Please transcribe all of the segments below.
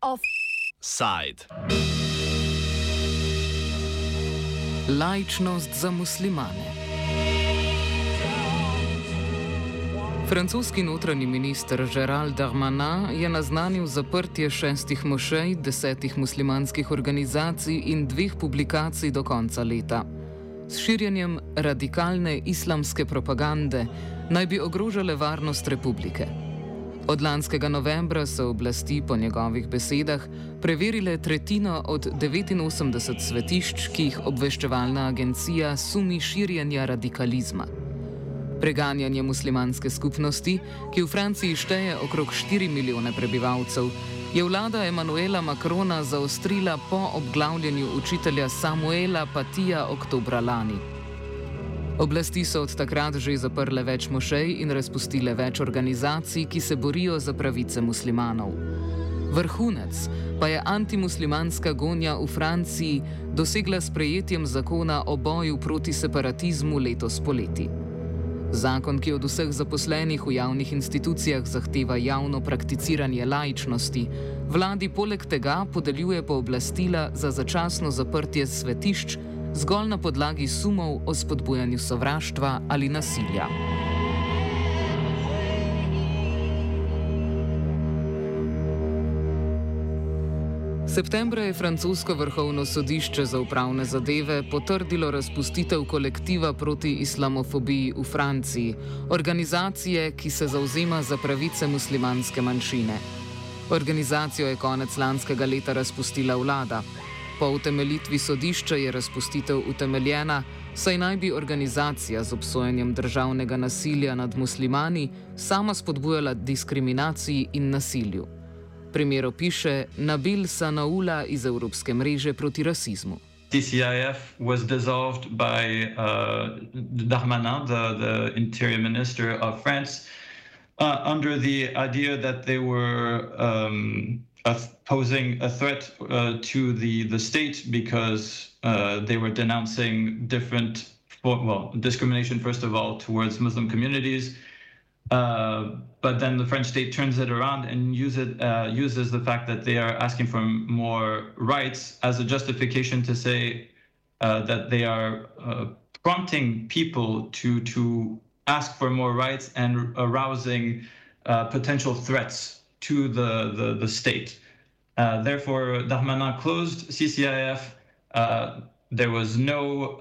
Offside. Lajčnost za muslimane. Francoski notranji minister Gerald Darmanin je naznanil zaprtje šestih mošej, desetih muslimanskih organizacij in dveh publikacij do konca leta. S širjenjem radikalne islamske propagande naj bi ogrožale varnost republike. Od lanskega novembra so oblasti po njegovih besedah preverile tretjino od 89 svetišč, ki jih obveščevalna agencija sumi širjenja radikalizma. Preganjanje muslimanske skupnosti, ki v Franciji šteje okrog 4 milijone prebivalcev, je vlada Emanuela Makrona zaostrila po obglavljanju učitelja Samuela Patija oktobra lani. Oblasti so od takrat že zaprle več mošej in razpustile več organizacij, ki se borijo za pravice muslimanov. Vrhunec pa je antimuslimanska gonja v Franciji dosegla s prejetjem zakona o boju proti separatizmu letos poleti. Zakon, ki od vseh zaposlenih v javnih institucijah zahteva javno prakticiranje laičnosti, vladi poleg tega podeljuje pooblastila za začasno zaprtje svetišč zgolj na podlagi sumov o spodbujanju sovraštva ali nasilja. Septembra je francosko vrhovno sodišče za upravne zadeve potrdilo razpustitev kolektiva proti islamofobiji v Franciji, organizacije, ki se zauzema za pravice muslimanske manjšine. Organizacijo je konec lanskega leta razpustila vlada. Po utemeljitvi sodišča je razpustitev utemeljena, saj naj bi organizacija z obsojenjem državnega nasilja nad muslimani sama spodbujala diskriminaciji in nasilju. Primer opiše Nabil Sanaula iz Evropske mreže proti rasizmu. CCIF was dissolved by uh, Darmanin, the, the interior minister of France, uh, under the idea that they were um, posing a threat uh, to the, the state because uh, they were denouncing different, well, discrimination, first of all, towards Muslim communities uh, but then the French state turns it around and use it, uh, uses the fact that they are asking for more rights as a justification to say uh, that they are uh, prompting people to to ask for more rights and arousing uh, potential threats to the the, the state. therefore, Darmanin closed CCIF. there was no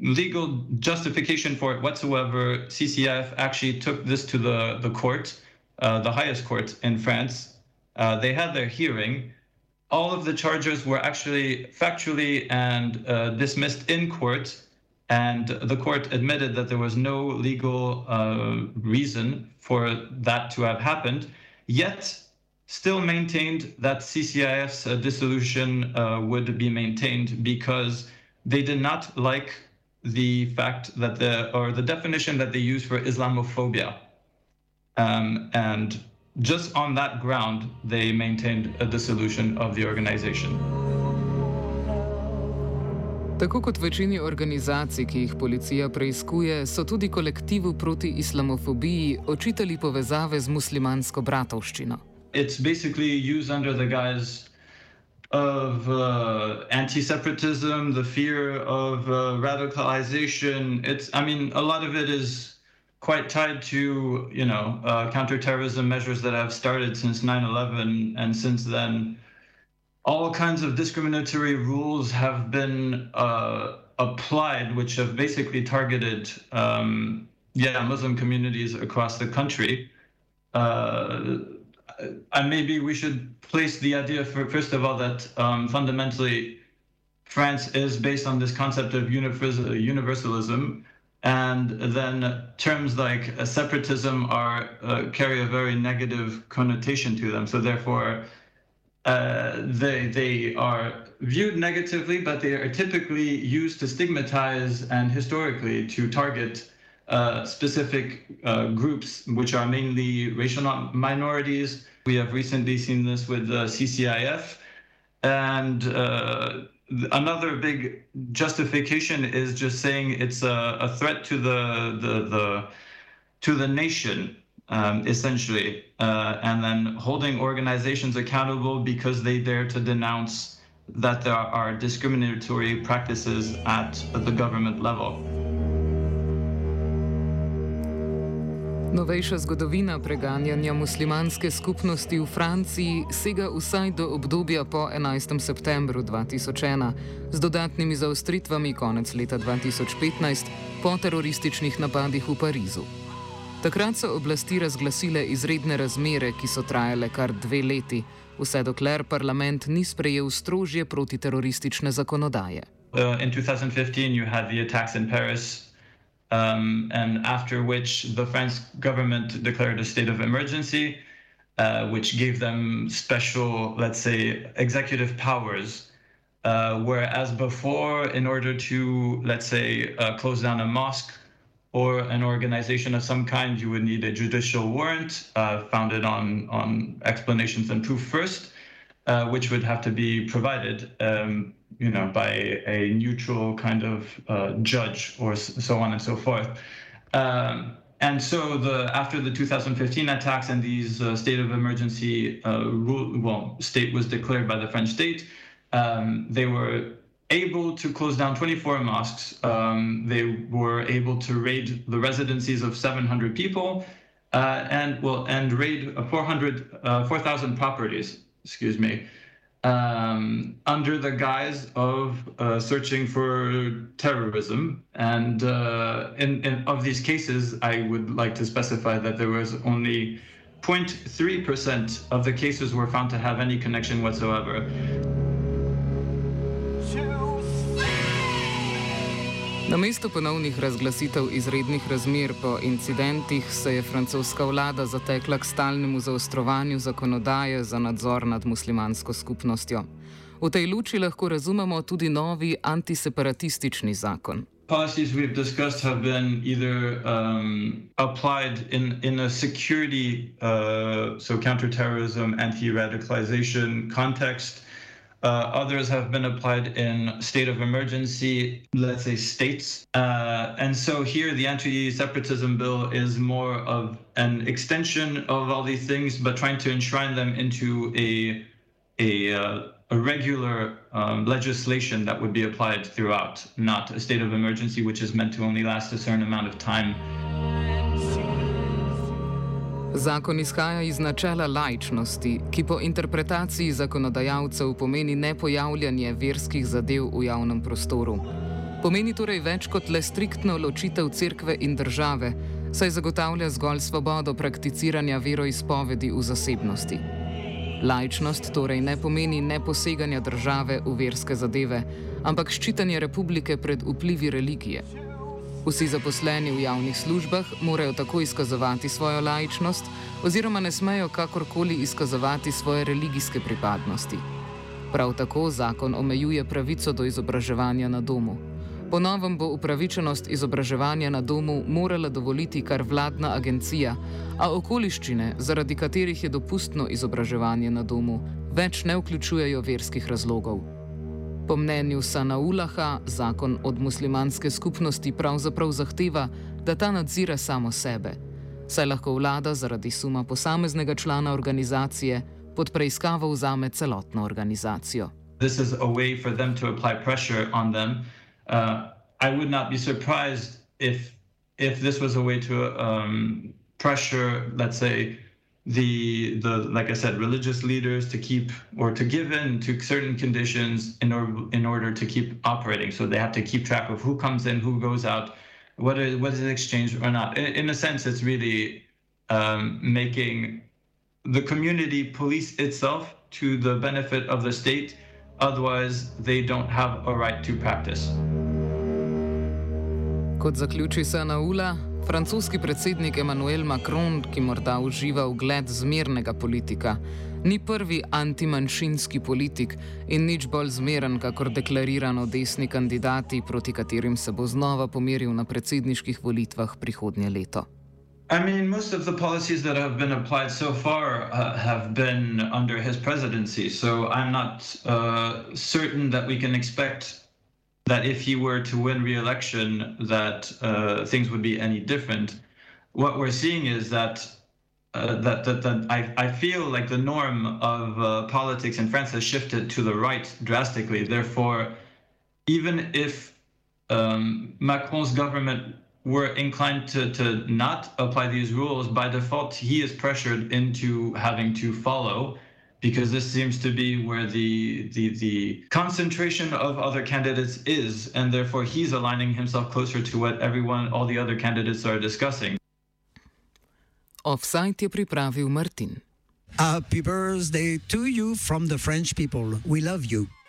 legal justification for it whatsoever. CCF actually took this to the, the court, uh, the highest court in France. Uh, they had their hearing. All of the charges were actually factually and uh, dismissed in court, and the court admitted that there was no legal uh, reason for that to have happened, yet still maintained that CCIF's uh, dissolution uh, would be maintained because they did not like the fact that the or the definition that they use for Islamophobia, um, and just on that ground, they maintained a dissolution of the organization. Tako kot večini organizacij, ki jih policija preiskuje, so tudi kolektivu proti islamofobiji očitali povezave z muslimansko bratovščino. It's basically used under the guise of uh, anti-separatism, the fear of uh, radicalization. It's, I mean, a lot of it is quite tied to, you know, uh, counterterrorism measures that have started since 9/11, and since then, all kinds of discriminatory rules have been uh, applied, which have basically targeted, um, yeah, Muslim communities across the country. And maybe we should place the idea for, first of all that um, fundamentally France is based on this concept of universalism, and then terms like uh, separatism are uh, carry a very negative connotation to them. So therefore, uh, they they are viewed negatively, but they are typically used to stigmatize and historically to target uh, specific uh, groups, which are mainly racial minorities. We have recently seen this with uh, CCIF. And uh, another big justification is just saying it's a, a threat to the the the to the nation um, essentially, and then holding organizations accountable because they dare to denounce that there are discriminatory practices at the government level. Novejša zgodovina preganjanja muslimanske skupnosti v Franciji sega vsaj do obdobja po 11. septembru 2001, z dodatnimi zaostritvami konec leta 2015 po terorističnih napadih v Parizu. Takrat so oblasti razglasile izredne razmere, ki so trajale kar dve leti, vse dokler parlament ni sprejel strožje protiteroristične zakonodaje. Uh, in 2015 you had the attacks in Paris, um, and after which the French government declared a state of emergency, uh, which gave them special, let's say, executive powers. Uh, whereas before, in order to, let's say, uh, close down a mosque or an organization of some kind, you would need a judicial warrant uh, founded on, on explanations and proof first, uh, which would have to be provided, um, you know, by a neutral kind of uh, judge or so on and so forth. Um, and so the after the 2015 attacks and these uh, state of emergency uh, rule, well, state was declared by the French state, um, they were able to close down 24 mosques. Um, they were able to raid the residencies of 700 people uh, and well and raid 400 uh, 4,000 properties. Excuse me. Um, under the guise of uh, searching for terrorism, and uh, in, in, of these cases, I would like to specify that there was only 0.3% of the cases were found to have any connection whatsoever. Na mesto ponovnih razglasitev izrednih razmer po incidentih se je francoska vlada zatekla k stalnemu zaostrovanju zakonodaje za nadzor nad muslimansko skupnostjo. V tej luči lahko razumemo tudi novi antiseparatistični zakon. Policies we've discussed have been either um, applied in, in a security, uh, so counterterrorism, anti radicalization context. Uh, others have been applied in state of emergency, let's say states. Uh, and so here the anti separatism bill is more of an extension of all these things, but trying to enshrine them into a, a, uh, a regular um, legislation that would be applied throughout, not a state of emergency, which is meant to only last a certain amount of time. Zakon izhaja iz načela lajčnosti, ki po interpretaciji zakonodajalcev pomeni nepojavljanje verskih zadev v javnem prostoru. Pomeni torej več kot le striktno ločitev cerkve in države, saj zagotavlja zgolj svobodo prakticiranja veroizpovedi v zasebnosti. Lajčnost torej ne pomeni neposeganja države v verske zadeve, ampak ščitanje republike pred vplivi religije. Vsi zaposleni v javnih službah morajo tako izkazovati svojo lajičnost, oziroma ne smejo kakorkoli izkazovati svoje religijske pripadnosti. Prav tako zakon omejuje pravico do izobraževanja na domu. Po novem bo upravičenost izobraževanja na domu morala dovoliti kar vladna agencija, a okoliščine, zaradi katerih je dopustno izobraževanje na domu, več ne vključujejo verskih razlogov. Po mnenju Sanaulaha zakon od muslimanske skupnosti pravzaprav zahteva, da ta nadzira samo sebe, saj lahko vlada zaradi suma posameznega člana organizacije pod preiskavo vzame celotno organizacijo. This is a way for them to apply pressure on them. Uh, I would not be surprised if if this was a way to um, pressure, let's say, the the like I said, religious leaders to keep or to give in to certain conditions in order in order to keep operating. So they have to keep track of who comes in, who goes out, what is what is exchanged or not. In, in a sense, it's really um, making the community police itself to the benefit of the state. Otherwise, they don't have a right to practice. Kot zaključi Sanaula, Francoski predsednik Emmanuel Macron, ki morda uživa ugled zmernega politika, ni prvi antimanjšinski politik in nič bolj zmeren, kakor deklarirano desni kandidati, proti katerim se bo znova pomeril na predsedniških volitvah prihodnje leto. I mean, most of the policies that have been applied so far uh, have been under his presidency. So I'm not uh, certain that we can expect that if he were to win re-election, that uh, things would be any different. What we're seeing is that uh, that that, that I, I feel like the norm of uh, politics in France has shifted to the right drastically. Therefore, even if um, Macron's government were inclined to, to not apply these rules, by default, he is pressured into having to follow because this seems to be where the, the, the concentration of other candidates is, and therefore he's aligning himself closer to what everyone, all the other candidates are discussing. Offsite je pripravil Martin. Happy birthday to you from the French people. We love you.